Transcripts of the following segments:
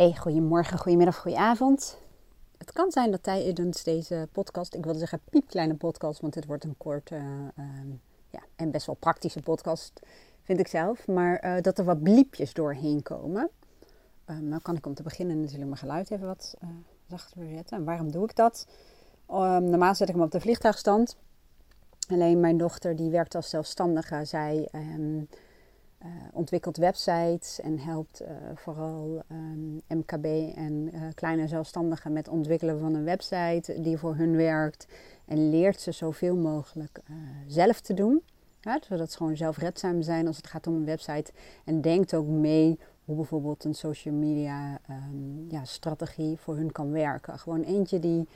Hey, goedemorgen, goedemiddag, goedenavond. Het kan zijn dat tijdens deze podcast, ik wilde zeggen piepkleine podcast, want dit wordt een korte ehm, ja, en best wel praktische podcast, vind ik zelf. Maar eh, dat er wat bliepjes doorheen komen. Um, nou kan ik om te beginnen natuurlijk mijn geluid even wat uh, zachter zetten. En waarom doe ik dat? Um, normaal zet ik hem op de vliegtuigstand. Alleen mijn dochter die werkt als zelfstandige. Zij uh, ontwikkelt websites en helpt uh, vooral um, ehm, MKB en uh, kleine zelfstandigen met ontwikkelen van een website die voor hun werkt. En leert ze zoveel mogelijk zelf te doen. Zodat ze gewoon zelfredzaam zijn als het gaat om een website. En denkt ook mee hoe bijvoorbeeld een social media um, ja, strategie voor hun kan werken. Gewoon eentje die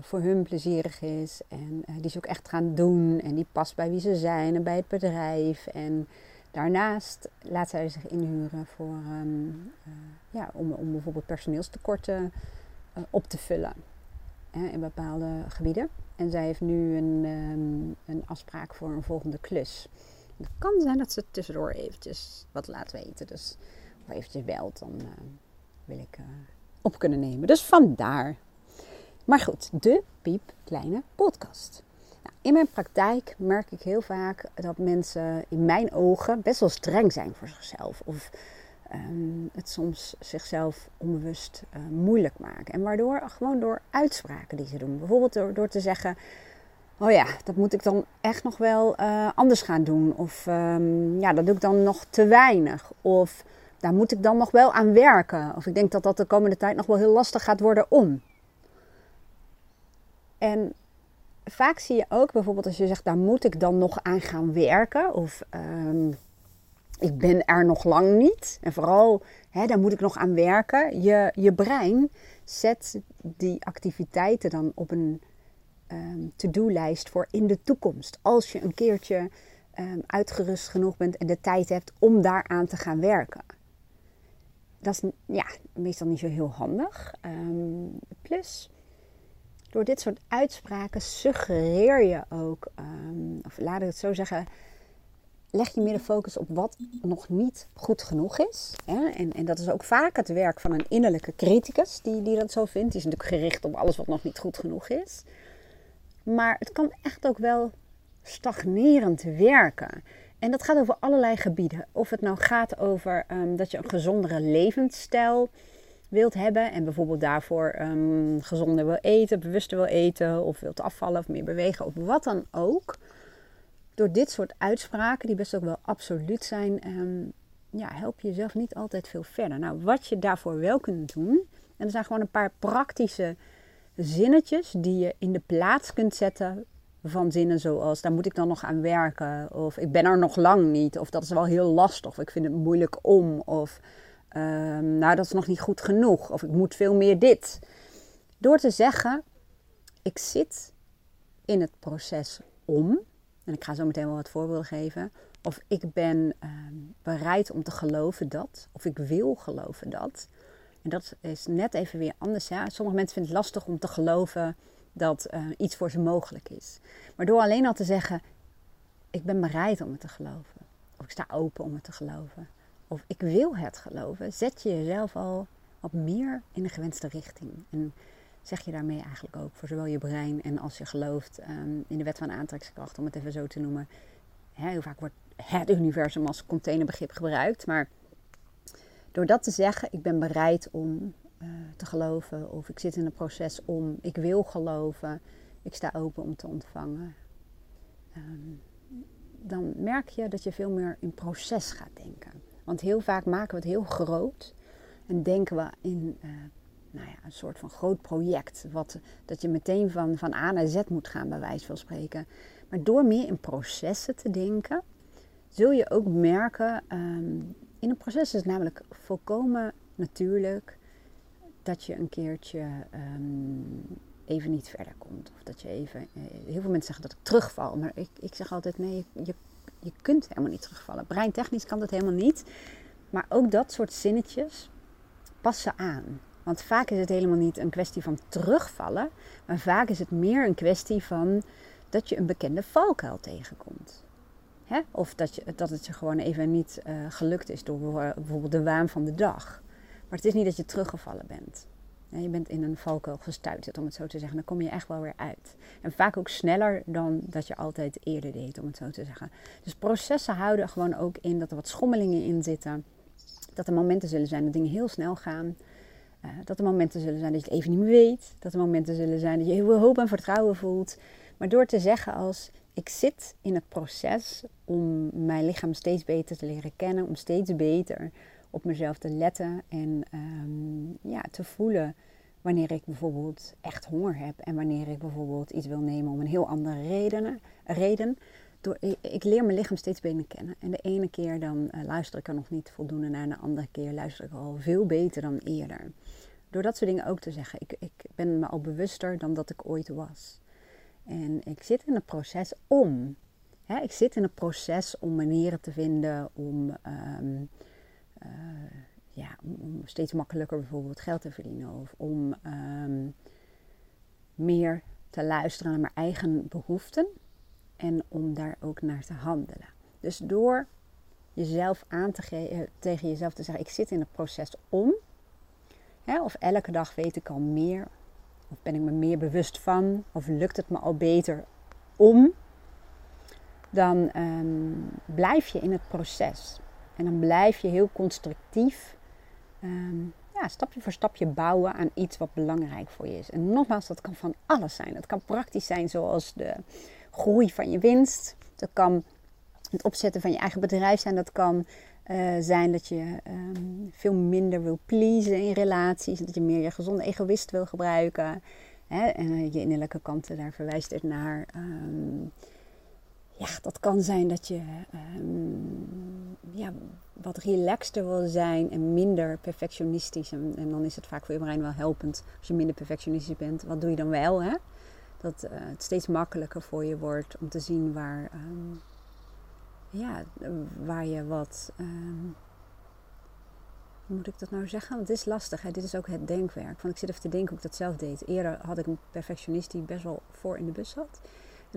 voor hun plezierig is en die ze ook echt gaan doen. En die past bij wie ze zijn en bij het bedrijf. En Daarnaast laat zij zich inhuren voor, um, uh, ja, om, om bijvoorbeeld personeelstekorten uh, op te vullen hè, in bepaalde gebieden. En zij heeft nu een, um, een afspraak voor een volgende klus. Het kan zijn dat ze tussendoor eventjes wat laat weten. Dus of eventjes belt, dan uh, wil ik op kunnen nemen. Dus vandaar. Maar goed, de piep kleine podcast. In mijn praktijk merk ik heel vaak dat mensen in mijn ogen best wel streng zijn voor zichzelf. Of um, het soms zichzelf onbewust uh, moeilijk maken. En waardoor gewoon door uitspraken die ze doen. Bijvoorbeeld door, door te zeggen. Oh ja, dat moet ik dan echt nog wel uh, anders gaan doen. Of um, ja, dat doe ik dan nog te weinig. Of daar moet ik dan nog wel aan werken. Of ik denk dat dat de komende tijd nog wel heel lastig gaat worden om. En vaak zie je ook bijvoorbeeld als je zegt, daar moet ik dan nog aan gaan werken. Of um, ik ben er nog lang niet. En vooral, hè, daar moet ik nog aan werken. Je, je brein zet die activiteiten dan op een um, to-do-lijst voor in de toekomst. Als je een keertje um, uitgerust genoeg bent en de tijd hebt om daaraan te gaan werken. Dat is ja, meestal niet zo heel handig. plus, door dit soort uitspraken suggereer je ook, um, of laat ik het zo zeggen, leg je meer de focus op wat nog niet goed genoeg is. Hè? En, en, dat is ook vaak het werk van een innerlijke criticus die, die dat zo vindt. Die is natuurlijk gericht op alles wat nog niet goed genoeg is. Maar het kan echt ook wel stagnerend werken. En dat gaat over allerlei gebieden. Of het nou gaat over um, dat je een gezondere levensstijl wilt hebben en bijvoorbeeld daarvoor um, gezonder wil eten, bewuster wil eten of wilt afvallen of meer bewegen of wat dan ook. Door dit soort uitspraken, die best ook wel absoluut zijn, um, ja, help je jezelf niet altijd veel verder. Nou, wat je daarvoor wel kunt doen, en er zijn gewoon een paar praktische zinnetjes die je in de plaats kunt zetten van zinnen zoals daar moet ik dan nog aan werken of ik ben er nog lang niet of dat is wel heel lastig of ik vind het moeilijk om of Um, nou, dat is nog niet goed genoeg. Of ik moet veel meer dit. Door te zeggen, ik zit in het proces om. En ik ga zo meteen wel wat voorbeelden geven. Of ik ben um, bereid om te geloven dat. Of ik wil geloven dat. En dat is net even weer anders. Ja. Sommige mensen vinden het lastig om te geloven dat uh, iets voor ze mogelijk is. Maar door alleen al te zeggen, ik ben bereid om het te geloven. Of ik sta open om het te geloven of ik wil het geloven, zet je jezelf al wat meer in de gewenste richting. En zeg je daarmee eigenlijk ook voor zowel je brein en als je gelooft um, in de wet van aantrekkingskracht, om het even zo te noemen. Hè, heel vaak wordt het universum als containerbegrip gebruikt, maar door dat te zeggen, ik ben bereid om uh, te geloven, of ik zit in een proces om, ik wil geloven, ik sta open om te ontvangen. Um, dan merk je dat je veel meer in proces gaat denken. Want heel vaak maken we het heel groot en denken we in uh, nou ja, een soort van groot project. Wat, dat je meteen van, van A naar Z moet gaan, bij wijze van spreken. Maar door meer in processen te denken, zul je ook merken. Um, in een proces is het namelijk volkomen natuurlijk dat je een keertje um, even niet verder komt. Of dat je even. Uh, heel veel mensen zeggen dat ik terugval. Maar ik, ik zeg altijd: nee, je kunt helemaal niet terugvallen. Breintechnisch kan dat helemaal niet. Maar ook dat soort zinnetjes passen aan. Want vaak is het helemaal niet een kwestie van terugvallen. Maar vaak is het meer een kwestie van dat je een bekende valkuil tegenkomt. Hè? Of dat, je, dat het je gewoon even niet uh, gelukt is door bijvoorbeeld de waan van de dag. Maar het is niet dat je teruggevallen bent. Je bent in een valkuil gestuiterd, om het zo te zeggen. Dan kom je echt wel weer uit. En vaak ook sneller dan dat je altijd eerder deed, om het zo te zeggen. Dus processen houden gewoon ook in dat er wat schommelingen in zitten. Dat er momenten zullen zijn dat dingen heel snel gaan. Uh, dat er momenten zullen zijn dat je het even niet meer weet. Dat er momenten zullen zijn dat je heel veel hoop en vertrouwen voelt. Maar door te zeggen als ik zit in het proces om mijn lichaam steeds beter te leren kennen, om steeds beter op mezelf te letten en um, ja, te voelen wanneer ik bijvoorbeeld echt honger heb en wanneer ik bijvoorbeeld iets wil nemen om een heel andere redenen, reden. Door, ik, leer mijn lichaam steeds beter kennen. En de ene keer dan uh, luister ik er nog niet voldoende naar, en de andere keer luister ik al veel beter dan eerder. Door dat soort dingen ook te zeggen. Ik, ik ben me al bewuster dan dat ik ooit was. En ik zit in een proces om. Hè, ik zit in een proces om manieren te vinden om, um, uh, ja, om, steeds makkelijker bijvoorbeeld geld te verdienen. Of om um, meer te luisteren naar mijn eigen behoeften. En om daar ook naar te handelen. Dus door jezelf aan te geven, tegen jezelf te zeggen: Ik zit in het proces om. Hè, of elke dag weet ik al meer of ben ik me meer bewust van? Of lukt het me al beter om? Dan ehm, blijf je in het proces. En dan blijf je heel constructief, um, ja, stapje voor stapje bouwen aan iets wat belangrijk voor je is. En nogmaals, dat kan van alles zijn. Het kan praktisch zijn zoals de groei van je winst. Dat kan het opzetten van je eigen bedrijf zijn. Dat kan uh, zijn dat je um, veel minder wil pleasen in relaties. Dat je meer je gezonde egoïst wil gebruiken. Hè? En uh, je innerlijke kanten, daar verwijst het naar. Um, ja, dat kan zijn dat je um, ja, wat relaxter wil zijn en minder perfectionistisch. En, dan is het vaak voor je wel helpend als je minder perfectionistisch bent. Wat doe je dan wel? Hè? Dat uh, het steeds makkelijker voor je wordt om te zien waar ja, waar je wat. Um, hoe moet ik dat nou zeggen? Want het is lastig. Hè? Dit is ook het denkwerk. Van ik zit even te denken hoe ik dat zelf deed. Eerder had ik een perfectionist die best wel voor in de bus zat.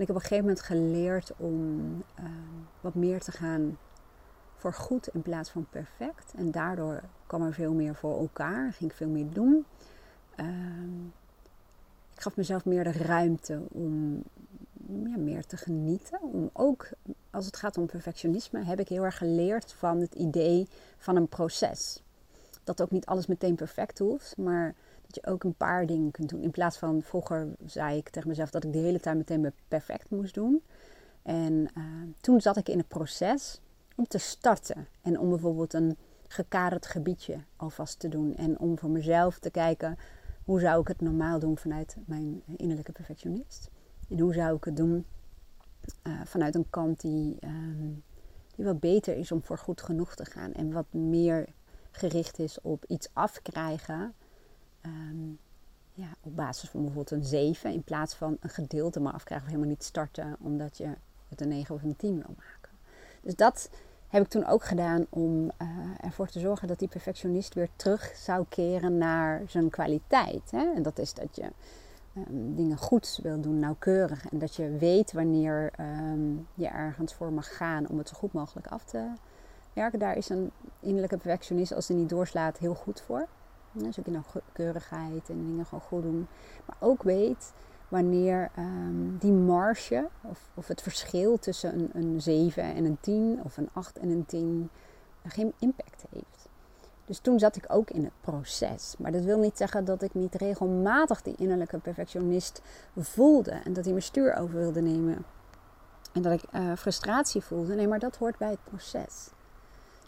En ik heb op een gegeven moment geleerd om um, wat meer te gaan voor goed in plaats van perfect. En daardoor kwam er veel meer voor elkaar. Ging ik veel meer doen. Um, ik gaf mezelf meer de ruimte om ja, meer te genieten. Om ook als het gaat om perfectionisme, heb ik heel erg geleerd van het idee van een proces. Dat ook niet alles meteen perfect hoeft, maar dat je ook een paar dingen kunt doen. In plaats van vroeger zei ik tegen mezelf dat ik de hele tijd meteen perfect moest doen. En uh, toen zat ik in het proces om te starten. En om bijvoorbeeld een gekaderd gebiedje alvast te doen. En om voor mezelf te kijken hoe zou ik het normaal doen vanuit mijn innerlijke perfectionist. En hoe zou ik het doen uh, vanuit een kant die, um, die wat beter is om voor goed genoeg te gaan. En wat meer gericht is op iets afkrijgen. Um, ja, op basis van bijvoorbeeld een 7 in plaats van een gedeelte maar afkrijgen of helemaal niet starten omdat je het een 9 of een 10 wil maken. Dus dat heb ik toen ook gedaan om uh, ervoor te zorgen dat die perfectionist weer terug zou keren naar zijn kwaliteit. Hè? En dat is dat je um, dingen goed wil doen, nauwkeurig. En dat je weet wanneer um, je ergens voor mag gaan om het zo goed mogelijk af te werken. Daar is een innerlijke perfectionist, als hij niet doorslaat, heel goed voor. Dus ook in nauwkeurigheid en dingen gewoon goed doen. Maar ook weet wanneer um, die marge of, of, het verschil tussen een, een 7 en een 10 of een 8 en een 10 geen impact heeft. Dus toen zat ik ook in het proces. Maar dat wil niet zeggen dat ik niet regelmatig die innerlijke perfectionist voelde. En dat hij mijn stuur over wilde nemen. En dat ik uh, frustratie voelde. Nee, maar dat hoort bij het proces.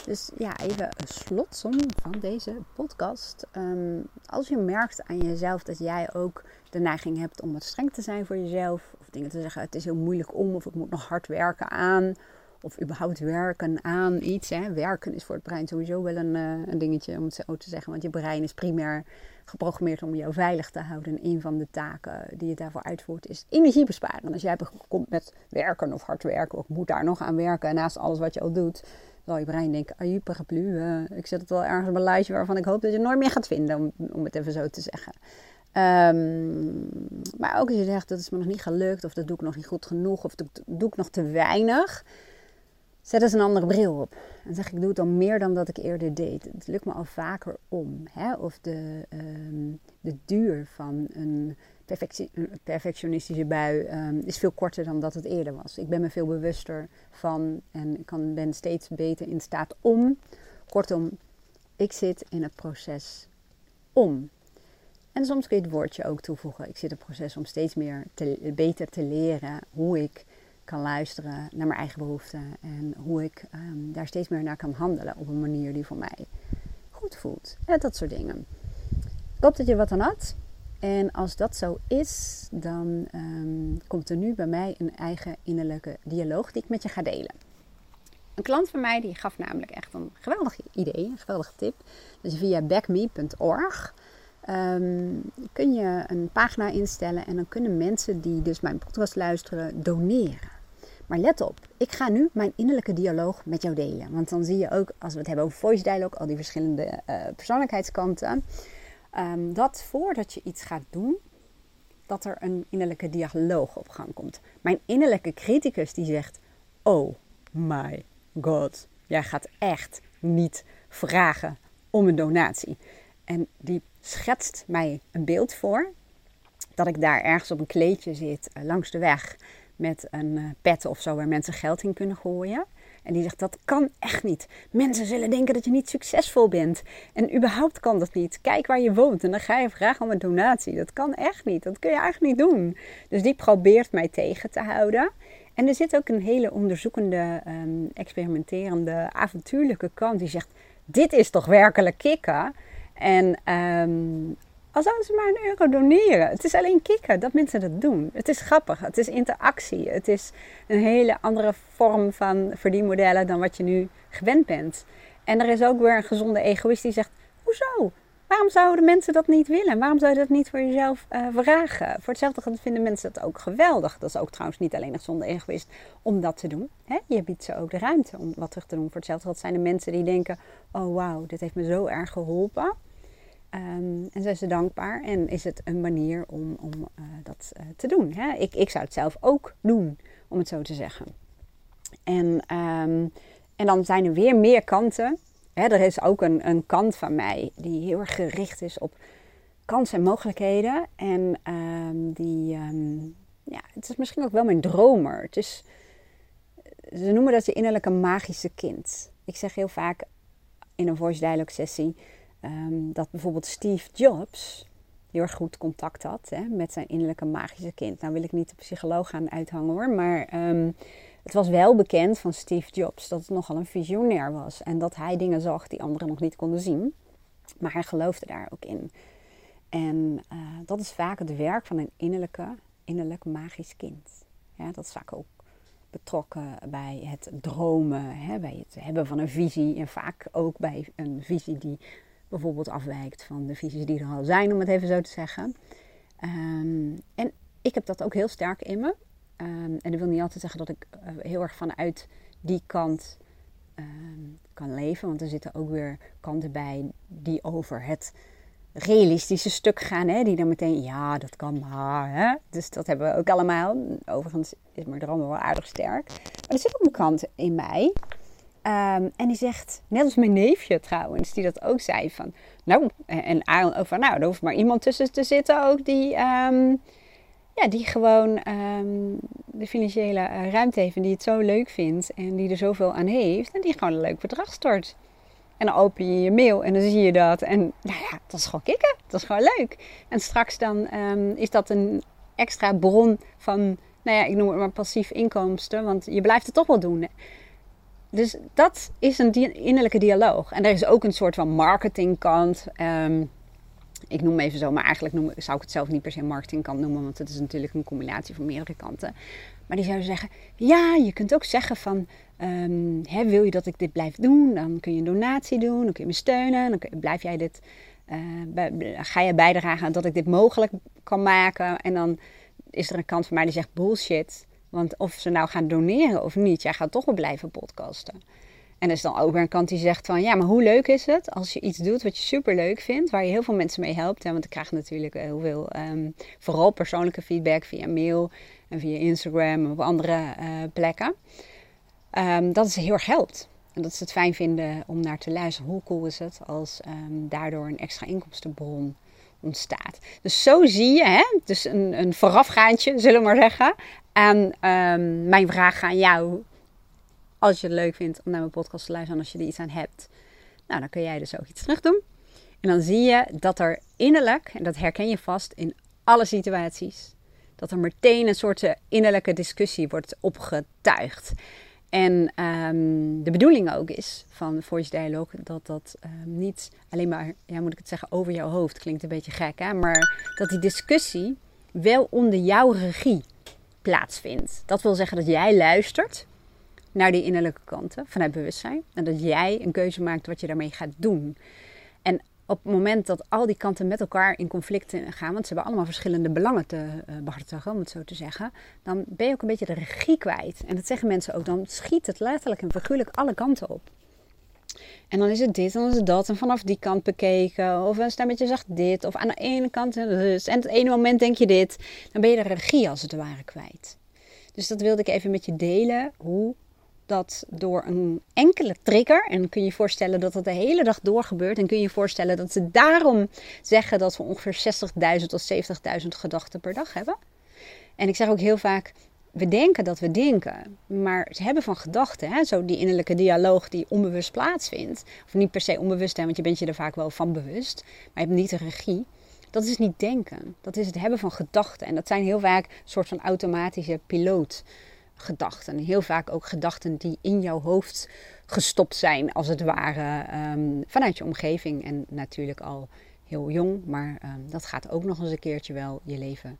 Dus ja, even een slotsom van deze podcast. Um, als je merkt aan jezelf dat jij ook de neiging hebt om wat streng te zijn voor jezelf. Of dingen te zeggen, het is heel moeilijk om. Of ik moet nog hard werken aan of überhaupt werken aan iets. Hè. Werken is voor het brein sowieso wel een, uh, een dingetje, om het zo te zeggen. Want je brein is primair geprogrammeerd om jou veilig te houden. En een van de taken die je daarvoor uitvoert is energie besparen. Als jij komt met werken of hard werken, of moet daar nog aan werken, en naast alles wat je al doet, zal je brein denken, ajuh, paraplu, uh, ik zet het wel ergens op een lijstje waarvan ik hoop dat je het nooit meer gaat vinden, om, om het even zo te zeggen. Um, maar ook als je zegt, dat is me nog niet gelukt, of dat doe ik nog niet goed genoeg, of dat doe ik nog te weinig Zet eens een andere bril op. En zeg ik, doe het dan meer dan dat ik eerder deed. Het lukt me al vaker om. Hè? Of de, ehm, de duur van een, perfectionistische bui um, is veel korter dan dat het eerder was. Ik ben me veel bewuster van en ik kan, ben steeds beter in staat om. Kortom, ik zit in het proces om. En soms kun je het woordje ook toevoegen. Ik zit in het proces om steeds meer te, beter te leren hoe ik kan luisteren naar mijn eigen behoeften. En hoe ik ehm, daar steeds meer naar kan handelen op een manier die voor mij goed voelt. En dat soort dingen. Ik hoop dat je wat aan had. En als dat zo is, dan um, komt er nu bij mij een eigen innerlijke dialoog die ik met je ga delen. Een klant van mij die gaf namelijk echt een geweldig idee, een geweldige tip. Dus via backme.org um, kun je een pagina instellen en dan kunnen mensen die dus mijn podcast luisteren doneren. Maar let op, ik ga nu mijn innerlijke dialoog met jou delen. Want dan zie je ook, als we het hebben over voice dialogue, al die verschillende uh, persoonlijkheidskanten. Um, dat voordat je iets gaat doen, dat er een innerlijke dialoog op gang komt. Mijn innerlijke criticus die zegt: Oh my god, jij gaat echt niet vragen om een donatie. En die schetst mij een beeld voor dat ik daar ergens op een kleedje zit uh, langs de weg met een uh, pet of zo waar mensen geld in kunnen gooien. En die zegt dat kan echt niet. Mensen zullen denken dat je niet succesvol bent. En überhaupt kan dat niet. Kijk waar je woont en dan ga je vragen om een donatie. Dat kan echt niet. Dat kun je eigenlijk niet doen. Dus die probeert mij tegen te houden. En er zit ook een hele onderzoekende, um, experimenterende, avontuurlijke kant die zegt: Dit is toch werkelijk kicken? En um, al zouden ze maar een euro doneren. Het is alleen kicken dat mensen dat doen. Het is grappig. Het is interactie. Het is een hele andere vorm van verdienmodellen dan wat je nu gewend bent. En er is ook weer een gezonde egoïst die zegt: Hoezo? Waarom zouden mensen dat niet willen? Waarom zou je dat niet voor jezelf uh, vragen? Voor hetzelfde vinden mensen dat ook geweldig. Dat is ook trouwens niet alleen een gezonde egoïst om dat te doen. Hè? Je biedt ze ook de ruimte om wat terug te doen. Voor hetzelfde dat zijn de mensen die denken: Oh wauw, dit heeft me zo erg geholpen. Um, en zijn ze dankbaar en is het een manier om, om uh, dat uh, te doen. Hè? Ik, ik zou het zelf ook doen, om het zo te zeggen. En, um, en dan zijn er weer meer kanten. Hè? Er is ook een, een kant van mij die heel erg gericht is op kansen en mogelijkheden. En um, die, ja, het is misschien ook wel mijn dromer. Het is, ze noemen dat je innerlijke magische kind. Ik zeg heel vaak in een voice dialogue sessie um, dat bijvoorbeeld Steve Jobs heel erg goed contact had hè, met zijn innerlijke magische kind. Nou wil ik niet de psycholoog gaan uithangen hoor, maar um, het was wel bekend van Steve Jobs dat het nogal een visionair was. En dat hij dingen zag die anderen nog niet konden zien. Maar hij geloofde daar ook in. En uh, dat is vaak het werk van een innerlijke, innerlijk magisch kind. Ja, dat is vaak ook betrokken bij het dromen, hè, bij het hebben van een visie. En vaak ook bij een visie die bijvoorbeeld afwijkt van de visies die er al zijn, om het even zo te zeggen. Um, en ik heb dat ook heel sterk in me. Um, en dat wil niet altijd zeggen dat ik uh, heel erg vanuit die kant um, kan leven. Want er zitten ook weer kanten bij die over het realistische stuk gaan. Hè? Die dan meteen, ja, dat kan maar. Hè? Dus dat hebben we ook allemaal. Overigens is mijn droom wel aardig sterk. Maar er zit ook een kant in mij Um, en die zegt, net als mijn neefje trouwens, die dat ook zei van, nou, en Aaron ook nou, er hoeft maar iemand tussen te zitten ook die, um, ja, die gewoon um, de financiële uh, ruimte heeft en die het zo leuk vindt en die er zoveel aan heeft en die gewoon een leuk bedrag stort. En dan open je je mail en dan zie je dat en nou ja, dat is gewoon kicken, dat is gewoon leuk. En straks dan is dat een extra bron van, nou ja, ik noem het maar passief inkomsten, want je blijft het toch wel doen. Dus dat is een innerlijke dialoog. En er is ook een soort van marketingkant. Um, ik noem even zo, maar eigenlijk noem, zou ik het zelf niet per se marketingkant noemen, want het is natuurlijk een combinatie van meerdere kanten. Maar die zouden zeggen: ja, je kunt ook zeggen van, um, hè, wil je dat ik dit blijf doen? Dan kun je een donatie doen, dan kun je me steunen, dan blijf jij dit, uh, ga je bijdragen aan dat ik dit mogelijk kan maken. En dan is er een kant van mij die zegt bullshit. Want of ze nou gaan doneren of niet, jij gaat toch wel blijven podcasten. En er is dan ook weer een kant die zegt van ja, maar hoe leuk is het als je iets doet wat je super leuk vindt, waar je heel veel mensen mee helpt. Hè? Want ik krijg natuurlijk heel veel, um, vooral persoonlijke feedback via mail en via Instagram of andere uh, plekken. um, dat het heel erg helpt. En dat ze het fijn vinden om naar te luisteren. Hoe cool is het als um, daardoor een extra inkomstenbron ontstaat. Dus zo zie je, hè? dus een, een voorafgaandje, zullen we maar zeggen. En um, mijn vraag aan jou, als je het leuk vindt om naar mijn podcast te luisteren en als je er iets aan hebt, nou, dan kun jij dus ook iets terug doen. En dan zie je dat er innerlijk, en dat herken je vast in alle situaties, dat er meteen een soort innerlijke discussie wordt opgetuigd. En um, de bedoeling ook is van Voice Dialogue dat dat um, niet alleen maar, ja, moet ik het zeggen, over jouw hoofd klinkt een beetje gek, hè? maar dat die discussie wel onder jouw regie plaatsvindt. Dat wil zeggen dat jij luistert naar die innerlijke kanten vanuit bewustzijn en dat jij een keuze maakt wat je daarmee gaat doen. En op het moment dat al die kanten met elkaar in conflict gaan, want ze hebben allemaal verschillende belangen te uh, behartigen, om het zo te zeggen, dan ben je ook een beetje de regie kwijt. En dat zeggen mensen ook, dan schiet het letterlijk en figuurlijk alle kanten op. En dan is het dit, en dan is het dat, en vanaf die kant bekeken, of een stemmetje zegt dit, of aan de ene kant dus, en het ene moment denk je dit, dan ben je de regie als het ware kwijt. Dus dat wilde ik even met je delen, hoe dat door een enkele trigger, en kun je je voorstellen dat dat de hele dag door gebeurt, en kun je je voorstellen dat ze daarom zeggen dat we ongeveer 60.000 tot 70.000 gedachten per dag hebben. En ik zeg ook heel vaak, we denken dat we denken, maar ze hebben van gedachten, hè, zo die innerlijke dialoog die onbewust plaatsvindt, of niet per se onbewust, hè, want je bent je er vaak wel van bewust, maar je hebt niet de regie. Dat is niet denken, dat is het hebben van gedachten. En dat zijn heel vaak een soort van automatische piloot gedachten. Heel vaak ook gedachten die in jouw hoofd gestopt zijn, als het ware, um, vanuit je omgeving. En natuurlijk al heel jong, maar um, dat gaat ook nog eens een keertje wel je leven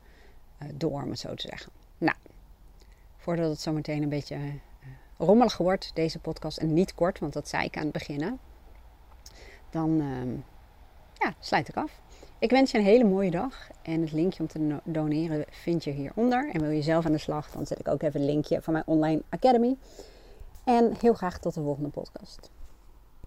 door, om het zo te zeggen. Nou, voordat het zometeen een beetje uh, rommelig wordt, deze podcast, en niet kort, want dat zei ik aan het beginnen, dan um, ja, sluit ik af. Ik wens je een hele mooie dag. En het linkje om te doneren vind je hieronder. En wil je zelf aan de slag, dan zet ik ook even een linkje van mijn online academy. En heel graag tot de volgende podcast.